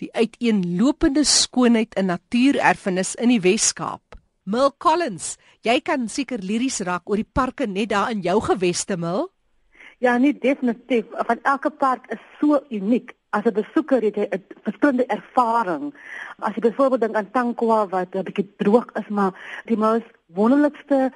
die uiteenlopende skoonheid in natuurerfenis in die Wes-Kaap. Mil Collins, jy kan seker liries raak oor die parke net daar in jou geweste, Mil? Ja, nee, definitief. Van elke park is so uniek. As 'n besoeker het jy 'n verskillende ervaring. As jy byvoorbeeld dink aan Tankwa wat 'n bietjie droog is, maar die mees wonderlikste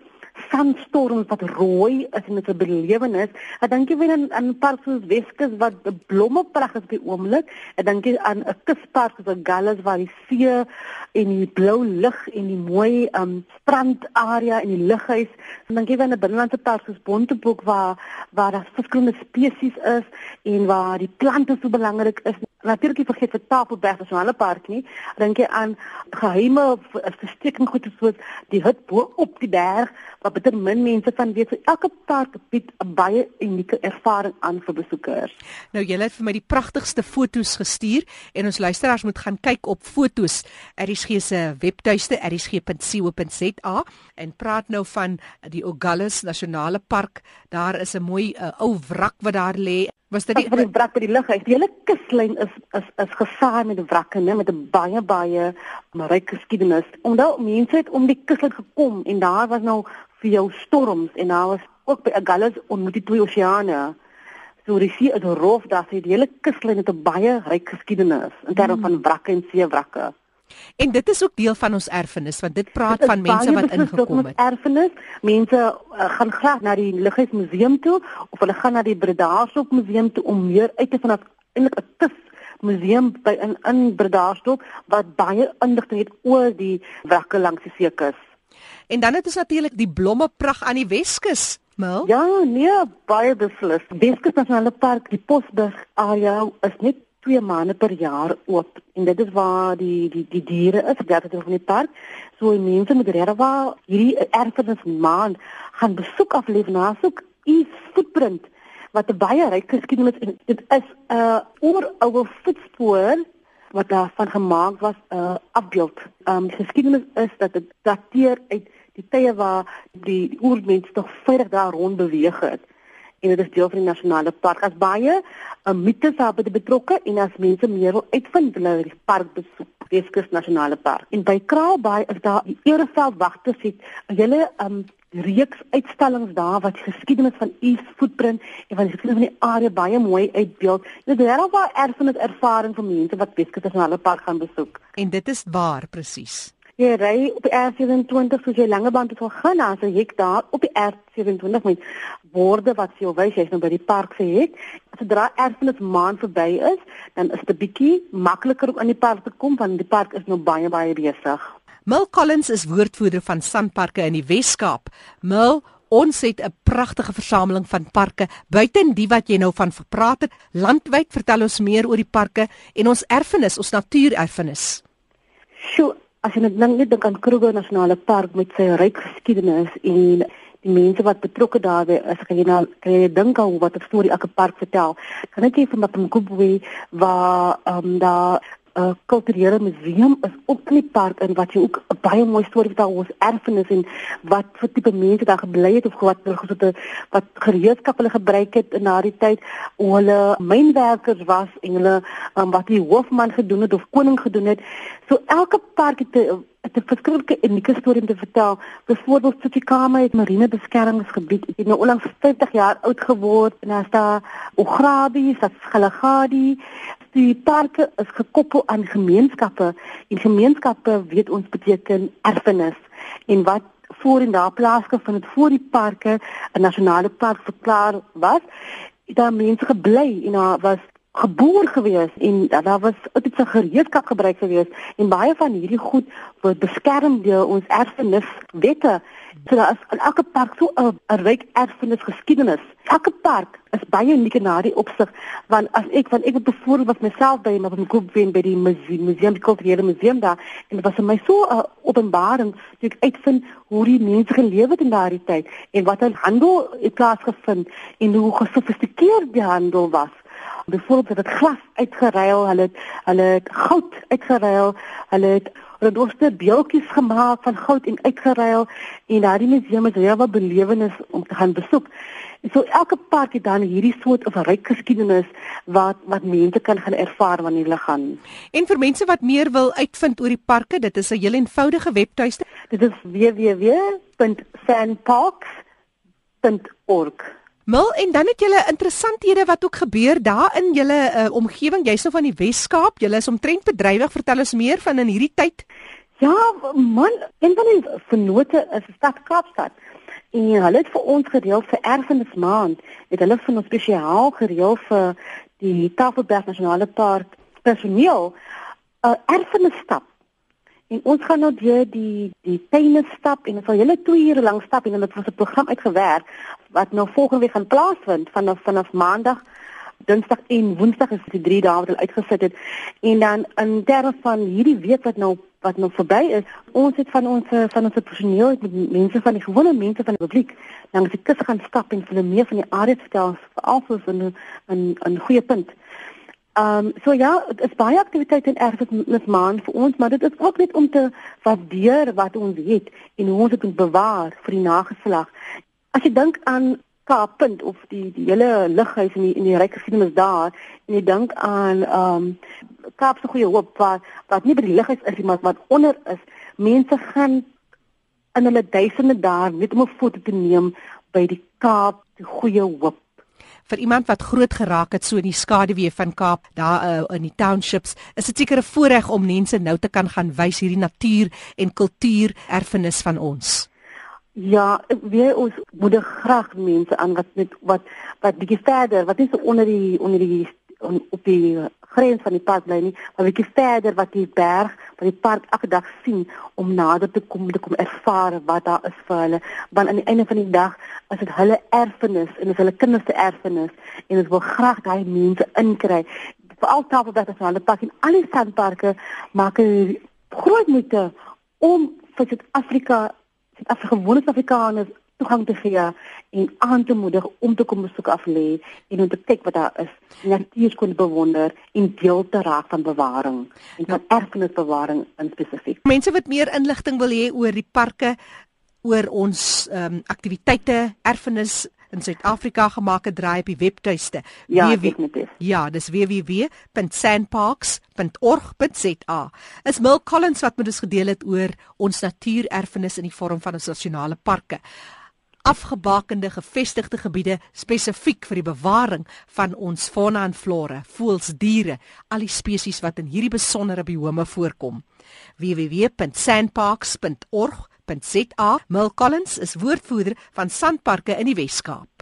sandstorms wat rooi is en dit 'n belewenis. Ek dink jy weer aan 'n park soos Weskus wat blommepragt is by oomblik. Ek dink aan 'n kuspark soos Gallus waar die see en die blou lug en die mooi um strandarea en die lughuis. Ek dink jy weer aan 'n binnelandse park soos Bontebok waar waar daar verskillende spesies is en waar die plante so belangrik is natuurlik nie vergeet vir Tafelberg Nasionale Park nie. Dink jy aan geheime versteking goed soos die hut bo op die berg wat bitter min mense van weet. So elke park bied 'n baie unieke ervaring aan vir besoekers. Nou jy het vir my die pragtigste foto's gestuur en ons luisteraars moet gaan kyk op foto's. ERSG se webtuiste ersg.co.za en praat nou van die Ogallis Nasionale Park. Daar is 'n mooi uh, ou wrak wat daar lê was dit die, die wrak by die lughuis. Die hele kuslyn is is is gesaai met wrakke, né, met 'n baie baie ryk geskiedenis. Omdat mense het om die kuslyn gekom en daar was nou vir jou storms en daar was ook by Agulhas ontmoet die twee oseane. So die see is rof, daar sê die hele kuslyn het 'n baie ryk geskiedenis in terme hmm. van wrakke en seewrakke. En dit is ook deel van ons erfenis want dit praat van mense wat ingekom het. Erfenis. Mense uh, gaan graag na die Lughuismuseum toe of hulle gaan na die Bredasdorp museum toe om meer uit te vind eintlik 'n kus museum by in in Bredasdorp wat baie inligting het oor die wrakke langs die seekus. En dan het ons natuurlik die blommepragt aan die Weskus. Mel? Ja, nee, baie beslis. Weskus Nasionale Park, die Posberg area is net twee maande per jaar oop. En dit is waar die die die diere is wat dit van die park. So mense moet regtig waar hierdie erfenis maand gaan besoek af leef na soek iets footprint wat 'n baie ryk geskiedenis en dit is 'n uh, oeroue voetspoor wat daarvan gemaak was 'n uh, afbeeld. Um die geskiedenis is dat dit dateer uit die tye waar die oormense nog veilig daar rond beweeg het en dit is deel van die nasionale park. As baie uh, mites daar betrokke en as mense meer wil uitvind hulle die park besoek, Weskus Nasionale Park. En by Kraalbaai is daar die Ereveld wagte sit 'n hele um reeks uitstallings daar wat geskiedenis van East Footprint en van die geskiedenis van die area baie mooi uitbeeld. Dit is regtig 'n erfenis ervaring vir mense wat Weskus Nasionale Park gaan besoek. En dit is waar presies. Jy ry op die R27 soos jy lange band wil gaan, as jy hek daar op die R27 met borde wat jy wys jy's nou by die park se hek. Sodra erfenis maand verby is, dan is dit 'n bietjie makliker om in die park te kom want die park is nou baie baie besig. Mil Collins is woordvoerder van Sanparke in die Wes-Kaap. Mil Ons het 'n pragtige versameling van parke, buiten die wat jy nou van gepraat het. Landwyd vertel ons meer oor die parke en ons erfenis, ons natuurerfenis. Sjoe, as jy net net dink aan Kruger Nasionale Park met sy ryk geskiedenis en die mense wat betrokke daarbey is, kan jy nou kan jy dink aan wat 'n storie elke park vertel. Kan ek jy van Mapungubwe waar ehm um, daar uh, kulturele museum is op die park en wat jy ook baie mooi storie vertel oor erfenis en wat vir tipe mense daar gebly het of wat hulle wat gereedskap hulle gebruik het in daardie tyd hoe hulle mynwerkers was en hulle um, wat die hoofman gedoen het of koning gedoen het. So elke park het 'n 'n verskillende unieke storie om te vertel. Byvoorbeeld Tsuchikama het marine beskermingsgebied. Het nou onlangs 50 jaar oud geword en daar's daar Ograbi, Satsgalagadi, die parke is gekoppel aan gemeenskappe en gemeenskappe weet ons beteken erfenis. En wat voor en daar plaasgevind het voor die parke 'n nasionale park verklaar was daar mense gebly en daar was geboor gewees en daar was iets van gereedskap gebruik gewees en baie van hierdie goed word beskerm deur ons erfeniswette So daar is in elke park so 'n ryk erfenis geskiedenis. Elke park is baie uniek in daardie opsig want as ek van ek het bevoorreg was myself by in 'n groep wen by die museum, die kulturele museum daar en dit was vir my so 'n openbaring dat ek uitvind hoe die mense geleef het in daardie tyd en wat hulle handel het plaasgevind en hoe gesofistikeerd die handel was. Byvoorbeeld het glas uitgeruil, hulle het hulle het goud uitgeruil, hulle het Hulle het ook beeldjies gemaak van goud en uitgeruil en daardie museum is regtig 'n belewenis om te gaan besoek. So elke park het dan hierdie soort of ryk geskiedenis wat wat mense kan gaan ervaar wanneer hulle gaan. En vir mense wat meer wil uitvind oor die parke, dit is 'n heel eenvoudige webtuiste. Dit is www.sandparks.org. Mil en dan het julle interessanthede wat ook gebeur daar in julle uh, omgewing. Jy's nou van die Wes-Kaap. Julle is omtrent bedrywig. Vertel ons meer van in hierdie tyd. Ja, man, een van die vennote is die stad Kaapstad. En hulle het vir ons gereël vir Erfenismaand. Het hulle vir ons spesiaal gereël vir die Tafelberg Nasionale Park personeel 'n uh, erfenisstap. En ons gaan nou deur die die tuine stap en ons sal hele 2 ure lank stap en dit was 'n program uitgewerk wat nou volgende week gaan plaasvind vanaf vanaf maandag Dinsdag en Woensdag is die 3 dae wat hulle uitgesit het. En dan in terme van hierdie week wat nou wat nou verby is, ons het van ons van ons personeel met mense van die gewone mense van die publiek langs die kus gaan stap en hulle meer van die areas vertel, veral vir 'n 'n 'n goeie punt. Ehm um, so ja, dit is baie aktiwiteite in erfenis maand vir ons, maar dit is ook net om te waardeer wat ons het en hoe ons dit moet bewaar vir die nageslag. As jy dink aan Kaappunt of die die hele lighuis in die in die ryk geskiedenis daar en jy dink aan ehm um, Kaap se goeie hoop wat wat nie by die lighuis is maar wat onder is, mense gaan in hulle duisende daar net om 'n foto te neem by die Kaap se goeie hoop vir iemand wat groot geraak het so in die skaduwee van Kaap daar uh, in die townships is dit seker 'n voorreg om mense nou te kan gaan wys hierdie natuur en kultuur erfenis van ons. Ja, weer ons moedig graag mense aan wat met wat wat bietjie verder, wat is onder die onder die on, op die grens van die park bly nie, maar bietjie verder wat die berg, wat die park elke dag sien om nader te kom te kom ervaar wat daar is vir hulle. Want aan die einde van die dag is dit hulle erfenis en is hulle kinders se erfenis en ons wil graag daai mense inkry. Veral Tafelberg hulle pak in al die sandparke maak 'n groot moeite om vir Suid-Afrika, Suid-Afrikaanse Afrikaners toegang te gee en aan te moedig om te kom besoek af lê en om te kyk wat daar is. Natuurlik kon bewonder en deel te raak van bewaring en van erfenisbewaring in spesifiek. Mense wat meer inligting wil hê oor die parke, oor ons ehm um, aktiwiteite, erfenis in Suid-Afrika gemaak het draai op die webtuiste. Ja, definitief. Ja, dis www.sandparks.org.za. Is Mil Collins wat met ons gedeel het oor ons natuurerfenis in die vorm van ons nasionale parke afgebakende gevestigde gebiede spesifiek vir die bewaring van ons fauna en flora, voëls, diere, al die spesies wat in hierdie besondere biome voorkom. www.sandparks.org.za Mil Collins is woordvoerder van Sandparke in die Wes-Kaap.